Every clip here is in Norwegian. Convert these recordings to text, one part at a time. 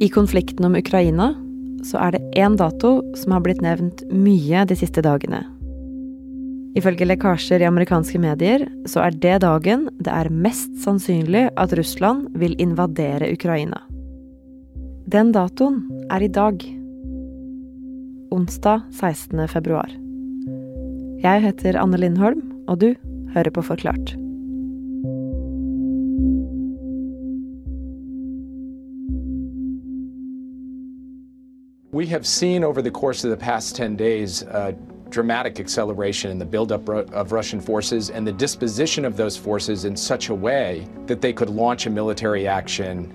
I konflikten om Ukraina så er det én dato som har blitt nevnt mye de siste dagene. Ifølge lekkasjer i amerikanske medier så er det dagen det er mest sannsynlig at Russland vil invadere Ukraina. Den datoen er i dag. Onsdag 16. februar. Jeg heter Anne Lindholm, og du hører på Forklart. We have seen over the course of the past 10 days a dramatic acceleration in the buildup of Russian forces and the disposition of those forces in such a way that they could launch a military action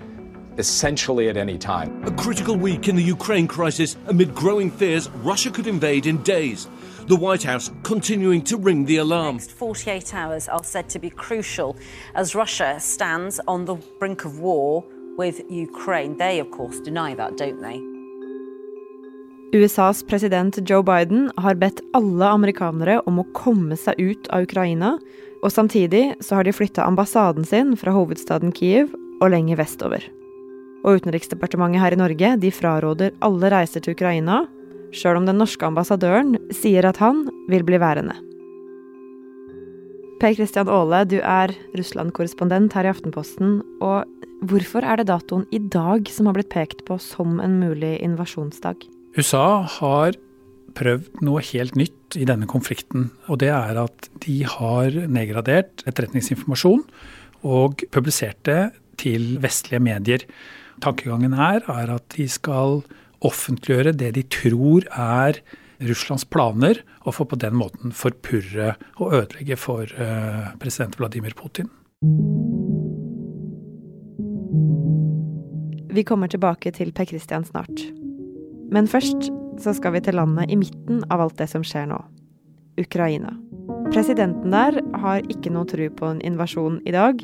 essentially at any time. A critical week in the Ukraine crisis amid growing fears Russia could invade in days. The White House continuing to ring the alarm. The next 48 hours are said to be crucial as Russia stands on the brink of war with Ukraine. They, of course, deny that, don't they? USAs president Joe Biden har bedt alle amerikanere om å komme seg ut av Ukraina, og samtidig så har de flytta ambassaden sin fra hovedstaden Kiev og lenger vestover. Og Utenriksdepartementet her i Norge de fraråder alle reiser til Ukraina, sjøl om den norske ambassadøren sier at han vil bli værende. Per Christian Aale, du er Russland-korrespondent her i Aftenposten. Og hvorfor er det datoen i dag som har blitt pekt på som en mulig invasjonsdag? USA har prøvd noe helt nytt i denne konflikten. Og det er at de har nedgradert etterretningsinformasjon og publisert det til vestlige medier. Tankegangen her er at de skal offentliggjøre det de tror er Russlands planer, og få på den måten forpurre og ødelegge for eh, president Vladimir Putin. Vi kommer tilbake til Per Christian snart. Men først så skal vi til landet i midten av alt det som skjer nå Ukraina. Presidenten der har ikke noe tro på en invasjon i dag.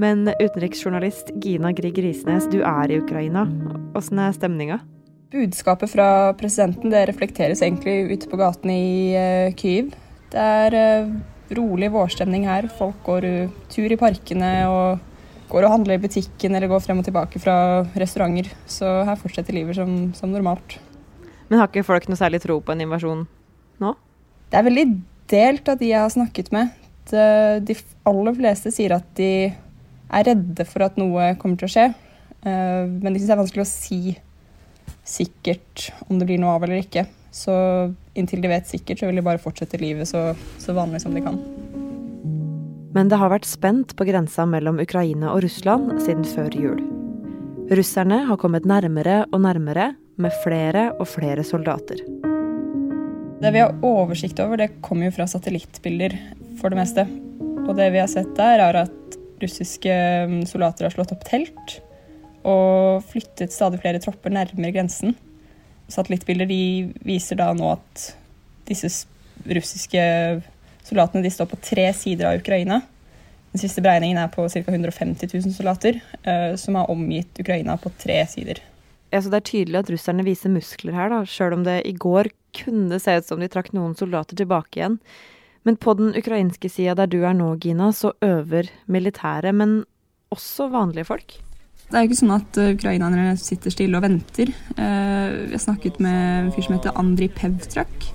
Men utenriksjournalist Gina Grieg Risnes, du er i Ukraina. Åssen er stemninga? Budskapet fra presidenten det reflekteres egentlig ute på gaten i uh, Kyiv. Det er uh, rolig vårstemning her. Folk går tur i parkene og går og handler i butikken eller går frem og tilbake fra restauranter. Så her fortsetter livet som, som normalt. Men har ikke folk noe særlig tro på en invasjon nå? Det er veldig delt av de jeg har snakket med. De aller fleste sier at de er redde for at noe kommer til å skje. Eh, men de syns det er vanskelig å si sikkert om det blir noe av eller ikke. Så inntil de vet sikkert, så vil de bare fortsette livet så, så vanlig som de kan. Men det har vært spent på grensa mellom Ukraina og Russland siden før jul. Russerne har kommet nærmere og nærmere, med flere og flere soldater. Det vi har oversikt over, det kommer jo fra satellittbilder for det meste. Og det vi har sett der, er at russiske mm, soldater har slått opp telt og flyttet stadig flere tropper nærmere grensen. Satellittbilder viser da nå at disse russiske Soldatene de står på tre sider av Ukraina. Den siste beregningen er på ca. 150 000 soldater, uh, som har omgitt Ukraina på tre sider. Ja, så Det er tydelig at russerne viser muskler her, da, sjøl om det i går kunne se ut som de trakk noen soldater tilbake igjen. Men på den ukrainske sida der du er nå, Gina, så øver militæret, men også vanlige folk? Det er jo ikke sånn at eh, ukrainerne sitter stille og venter. Vi jeg snakket med en fyr som heter Andrij Pevtrak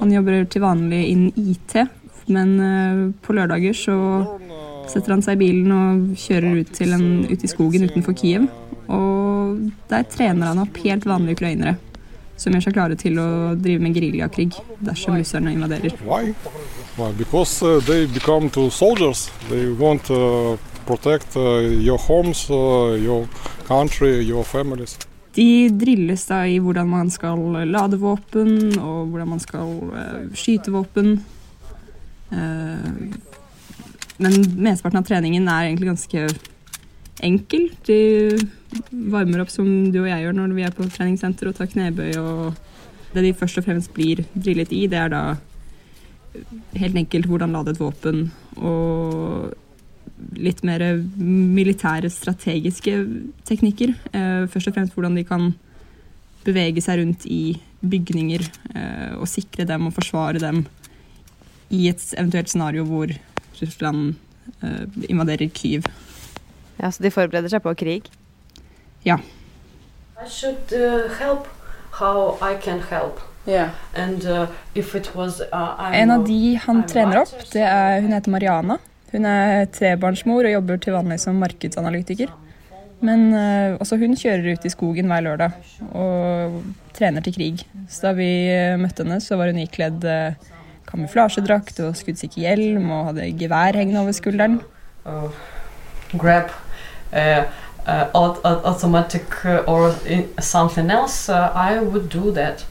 han jobber til vanlig innen IT, men eh, på lørdager så setter han seg i bilen og kjører ut, en, ut i skogen utenfor Kiev. Og der trener han opp helt vanlige ukrainere som gjør seg klare til å drive med geriljakrig dersom russerne invaderer. Why? Why? Because uh, they become to soldiers. They want to protect uh, your homes, uh, your country, your families. De drilles da i hvordan man skal lade våpen, og hvordan man skal uh, skyte våpen. Uh, men mesteparten av treningen er egentlig ganske enkel. De varmer opp som du og jeg gjør når vi er på treningssenter og tar knebøy. og Det de først og fremst blir drillet i, det er da helt enkelt hvordan lade et våpen. Og litt mer militære, strategiske teknikker. Eh, først og fremst hvordan de kan bevege seg rundt i bygninger eh, og sikre dem og forsvare dem i et eventuelt scenario hvor Russland uh, invaderer Kyiv. Ja, Så de forbereder seg på krig? Ja. I should uh, help how I can help. Yeah. And uh, was, uh, en av de han trener opp, det er, hun heter Mariana. Hun er trebarnsmor og jobber til vanlig som markedsanalytiker. Men uh, også hun kjører ut i skogen hver lørdag og trener til krig. Så da vi uh, møtte henne, så var hun ikledd uh, kamuflasjedrakt og skuddsikker hjelm og hadde gevær hengende over skulderen. grab automatic or something else, I would do that.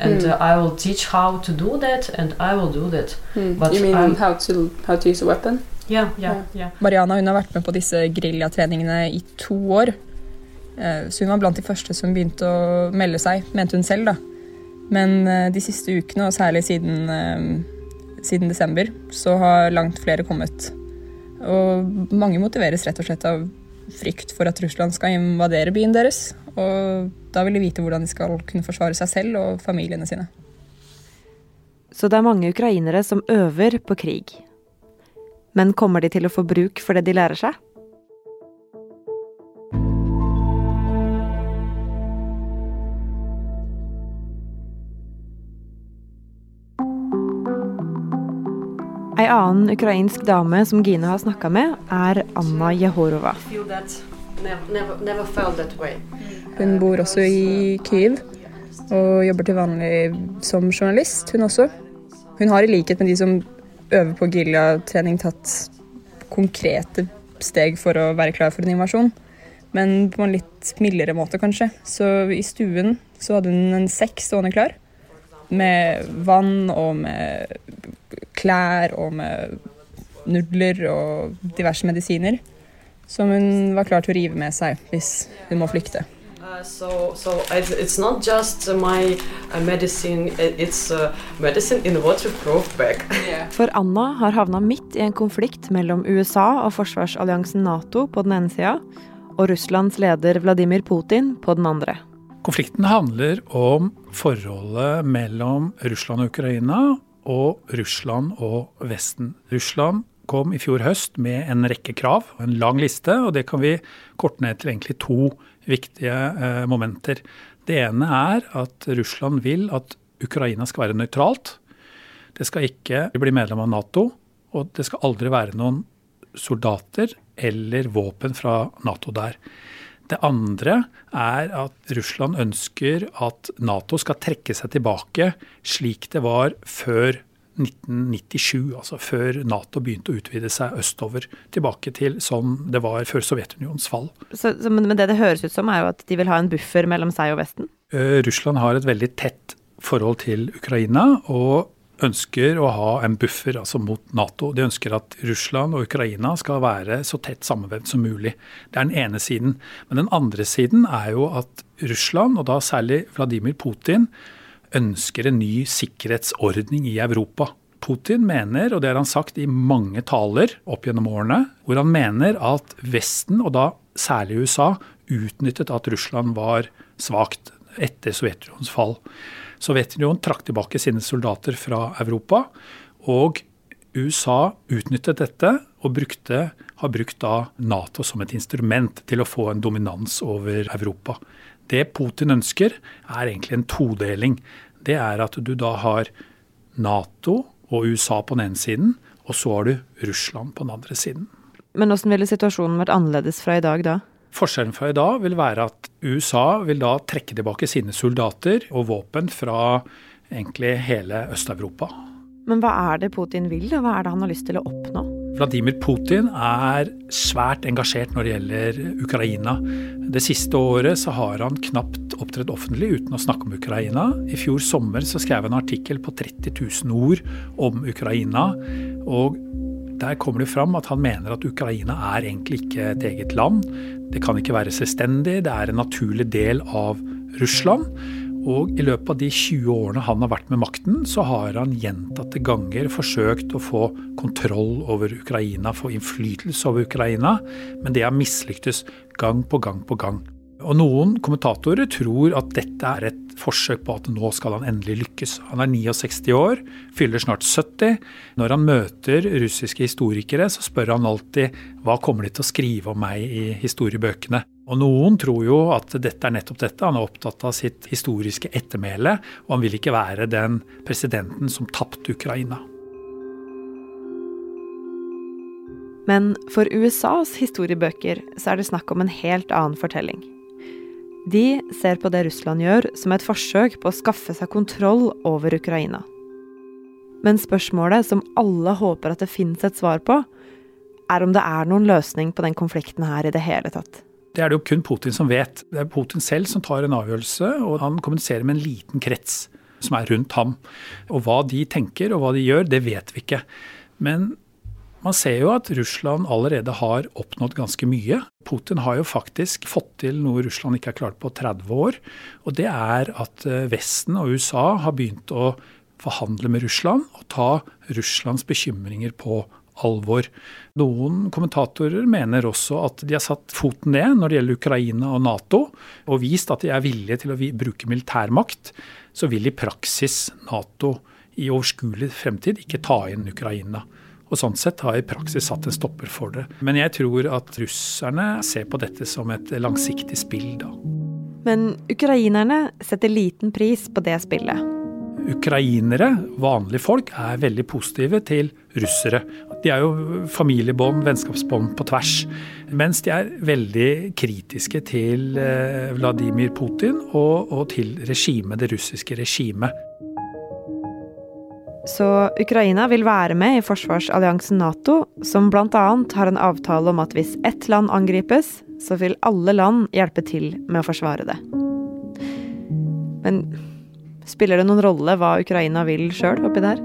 And mm. I will teach how to do that, and I will do that. Mm. But you mean I'm, how to how to use a weapon? Yeah, ja, ja. Mariana hun har vært med på disse geriljatreningene i to år. Eh, så hun var blant de første som begynte å melde seg, mente hun selv. da. Men eh, de siste ukene, og særlig siden, eh, siden desember, så har langt flere kommet. Og mange motiveres rett og slett av frykt for at Russland skal invadere byen deres. Og da vil de vite hvordan de skal kunne forsvare seg selv og familiene sine. Så det er mange ukrainere som øver på krig. Men kommer de til å få bruk for det de lærer seg? Ei annen ukrainsk dame som Gine har snakka med, er Anna Jehorova. Hun bor også i Kyiv og jobber til vanlig som journalist, hun også. Hun har i likhet med de som øver på geriljatrening, tatt konkrete steg for å være klar for en invasjon. Men på en litt mildere måte, kanskje. Så i stuen så hadde hun en sekk stående klar. Med vann og med klær og med nudler og diverse medisiner. Som hun var klar til å rive med seg hvis hun må flykte. Uh, so, so it's not just my uh, medicine, it's uh, medicine in a waterproof bag. For Anna har havna midt i en konflikt mellom USA og forsvarsalliansen Nato på den ene sida, og Russlands leder Vladimir Putin på den andre. Konflikten handler om forholdet mellom Russland og Ukraina og Russland og Vesten. Russland kom i fjor høst med en rekke krav, en lang liste, og det kan vi korte ned til egentlig to viktige eh, momenter. Det ene er at Russland vil at Ukraina skal være nøytralt. Det skal ikke bli medlem av Nato, og det skal aldri være noen soldater eller våpen fra Nato der. Det andre er at Russland ønsker at Nato skal trekke seg tilbake slik det var før 1997, altså før Nato begynte å utvide seg østover. Tilbake til som det var før Sovjetunionens fall. Så, så, men det det høres ut som, er jo at de vil ha en buffer mellom seg og Vesten? Uh, Russland har et veldig tett forhold til Ukraina. og ønsker å ha en buffer altså mot Nato. De ønsker at Russland og Ukraina skal være så tett sammenvevd som mulig. Det er den ene siden. Men den andre siden er jo at Russland, og da særlig Vladimir Putin, ønsker en ny sikkerhetsordning i Europa. Putin mener, og det har han sagt i mange taler opp gjennom årene, hvor han mener at Vesten, og da særlig USA, utnyttet at Russland var svakt etter Sovjetunionens fall. Sovjetunionen trakk tilbake sine soldater fra Europa, og USA utnyttet dette og brukte, har brukt Nato som et instrument til å få en dominans over Europa. Det Putin ønsker, er egentlig en todeling. Det er at du da har Nato og USA på den ene siden, og så har du Russland på den andre siden. Men hvordan ville situasjonen vært annerledes fra i dag da? Forskjellen fra i dag vil være at USA vil da trekke tilbake sine soldater og våpen fra egentlig hele Øst-Europa. Men hva er det Putin vil, og hva er det han har lyst til å oppnå? Vladimir Putin er svært engasjert når det gjelder Ukraina. Det siste året så har han knapt opptrådt offentlig uten å snakke om Ukraina. I fjor sommer så skrev han en artikkel på 30 000 ord om Ukraina. og der kommer det fram at han mener at Ukraina er egentlig ikke et eget land. Det kan ikke være selvstendig, det er en naturlig del av Russland. Og i løpet av de 20 årene han har vært med makten, så har han gjentatte ganger forsøkt å få kontroll over Ukraina, få innflytelse over Ukraina, men det har mislyktes gang på gang på gang. Og noen kommentatorer tror at dette er et forsøk på at nå skal han endelig lykkes. Han er 69 år, fyller snart 70. Når han møter russiske historikere, så spør han alltid hva kommer de til å skrive om meg i historiebøkene. Og noen tror jo at dette er nettopp dette. Han er opptatt av sitt historiske ettermæle, og han vil ikke være den presidenten som tapte Ukraina. Men for USAs historiebøker så er det snakk om en helt annen fortelling. De ser på det Russland gjør, som et forsøk på å skaffe seg kontroll over Ukraina. Men spørsmålet som alle håper at det finnes et svar på, er om det er noen løsning på den konflikten her i det hele tatt. Det er det jo kun Putin som vet. Det er Putin selv som tar en avgjørelse, og han kommuniserer med en liten krets som er rundt ham. Og hva de tenker og hva de gjør, det vet vi ikke. Men man ser jo at Russland allerede har oppnådd ganske mye. Putin har jo faktisk fått til noe Russland ikke har klart på 30 år. Og det er at eh, Vesten og USA har begynt å forhandle med Russland og ta Russlands bekymringer på alvor. Noen kommentatorer mener også at de har satt foten ned når det gjelder Ukraina og Nato, og vist at de er villige til å bruke militærmakt. Så vil i praksis Nato i overskuelig fremtid ikke ta inn Ukraina. Og sånn sett har i praksis satt en stopper for det. Men jeg tror at russerne ser på dette som et langsiktig spill, da. Men ukrainerne setter liten pris på det spillet. Ukrainere, vanlige folk, er veldig positive til russere. De er jo familiebånd, vennskapsbånd på tvers. Mens de er veldig kritiske til eh, Vladimir Putin og, og til regimet, det russiske regimet. Så Ukraina vil være med i forsvarsalliansen Nato, som bl.a. har en avtale om at hvis ett land angripes, så vil alle land hjelpe til med å forsvare det. Men spiller det noen rolle hva Ukraina vil sjøl oppi der?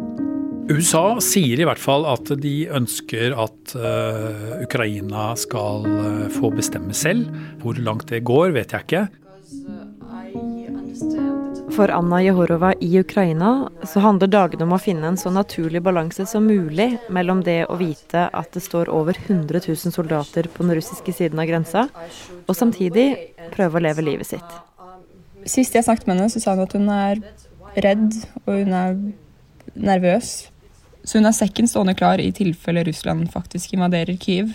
USA sier i hvert fall at de ønsker at uh, Ukraina skal uh, få bestemme selv. Hvor langt det går, vet jeg ikke. For Anna Jehorova i Ukraina så handler dagene om å finne en så naturlig balanse som mulig mellom det å vite at det står over 100 000 soldater på den russiske siden av grensa, og samtidig prøve å leve livet sitt. Sist jeg snakket med henne, så sa hun at hun er redd og hun er nervøs. Så hun har sekken stående klar i tilfelle Russland faktisk invaderer Kyiv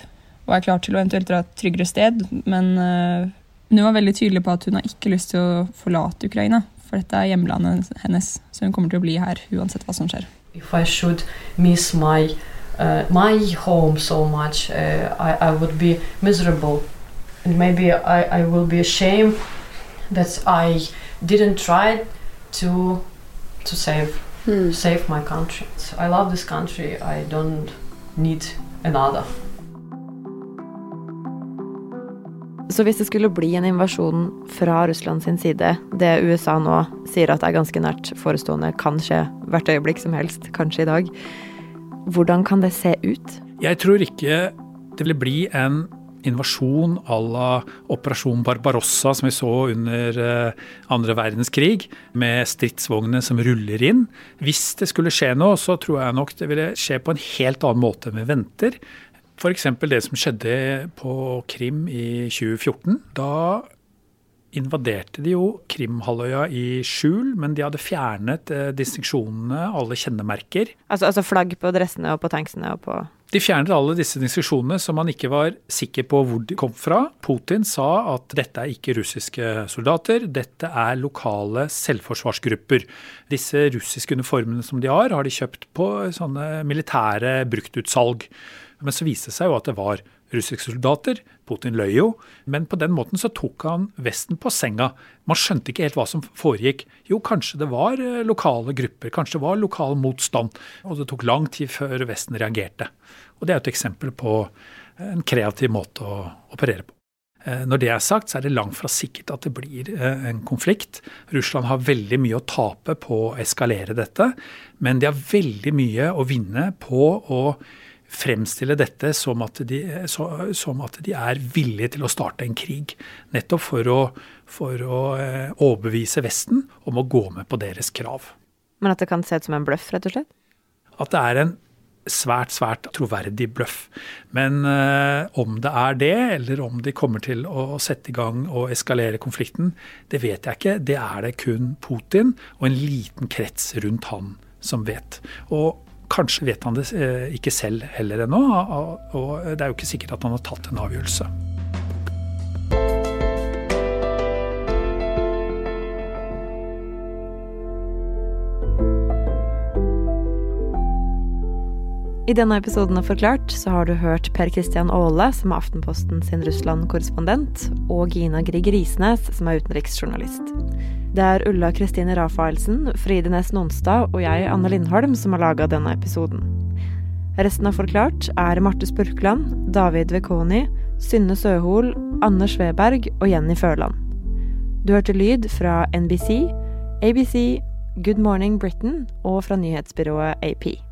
og er klar til å eventuelt dra et tryggere sted, men uh, hun var veldig tydelig på at hun har ikke lyst til å forlate Ukraina. For dette er hjemlandet hennes, så hun kommer til å bli her uansett hva som skjer. If I should miss my, uh, my home so much, uh, I, I would be miserable. And maybe I, I will be ashamed that I didn't try to, to save, hmm. save my country. So I love this country. I don't need another. Så hvis det skulle bli en invasjon fra Russland sin side, det USA nå sier at er ganske nært forestående, kan skje hvert øyeblikk som helst, kanskje i dag, hvordan kan det se ut? Jeg tror ikke det vil bli en invasjon à la Operasjon Barbarossa som vi så under eh, andre verdenskrig, med stridsvognene som ruller inn. Hvis det skulle skje noe, så tror jeg nok det ville skje på en helt annen måte. enn Vi venter. F.eks. det som skjedde på Krim i 2014. Da invaderte de jo Krimhalvøya i skjul, men de hadde fjernet eh, distinksjonene, alle kjennemerker. Altså, altså, flagg på dressene og på tanksene og på De fjernet alle disse diskusjonene som man ikke var sikker på hvor de kom fra. Putin sa at dette er ikke russiske soldater, dette er lokale selvforsvarsgrupper. Disse russiske uniformene som de har, har de kjøpt på sånne militære bruktutsalg. Men så viste det seg jo at det var russiske soldater. Putin løy jo. Men på den måten så tok han Vesten på senga. Man skjønte ikke helt hva som foregikk. Jo, kanskje det var eh, lokale grupper, kanskje det var lokal motstand. Og det tok lang tid før Vesten reagerte. Og det er et eksempel på en kreativ måte å operere på. Eh, når det er sagt, så er det langt fra sikkert at det blir eh, en konflikt. Russland har veldig mye å tape på å eskalere dette, men de har veldig mye å vinne på å fremstille dette som at, de, som at, de, er villige til å starte en krig. Nettopp for å, for å eh, overbevise Vesten om å gå med på deres krav. Men at det kan se ut som en bløff, rett og slett? At det er en svært, svært troverdig bløff. Men eh, om det er det, eller om de kommer til å sette i gang og eskalere konflikten, det vet jeg ikke. Det er det kun Putin og en liten krets rundt han som vet. Og kanskje vet han det eh, ikke selv heller ennå, og det er jo ikke sikkert at han har tatt en avgjørelse. I denne episoden av Forklart så har du hørt Per Christian Aale, som er Aftenposten sin Russland-korrespondent, og Gina Grieg Risnes, som er utenriksjournalist. Det er Ulla Kristine Rafaelsen, Fride Næss Nonstad og jeg, Anne Lindholm, som har laga denne episoden. Resten av Forklart er Marte Spurkland, David Vekoni, Synne Søhol, Anne Sveberg og Jenny Førland. Du hørte lyd fra NBC, ABC, Good Morning Britain og fra nyhetsbyrået AP.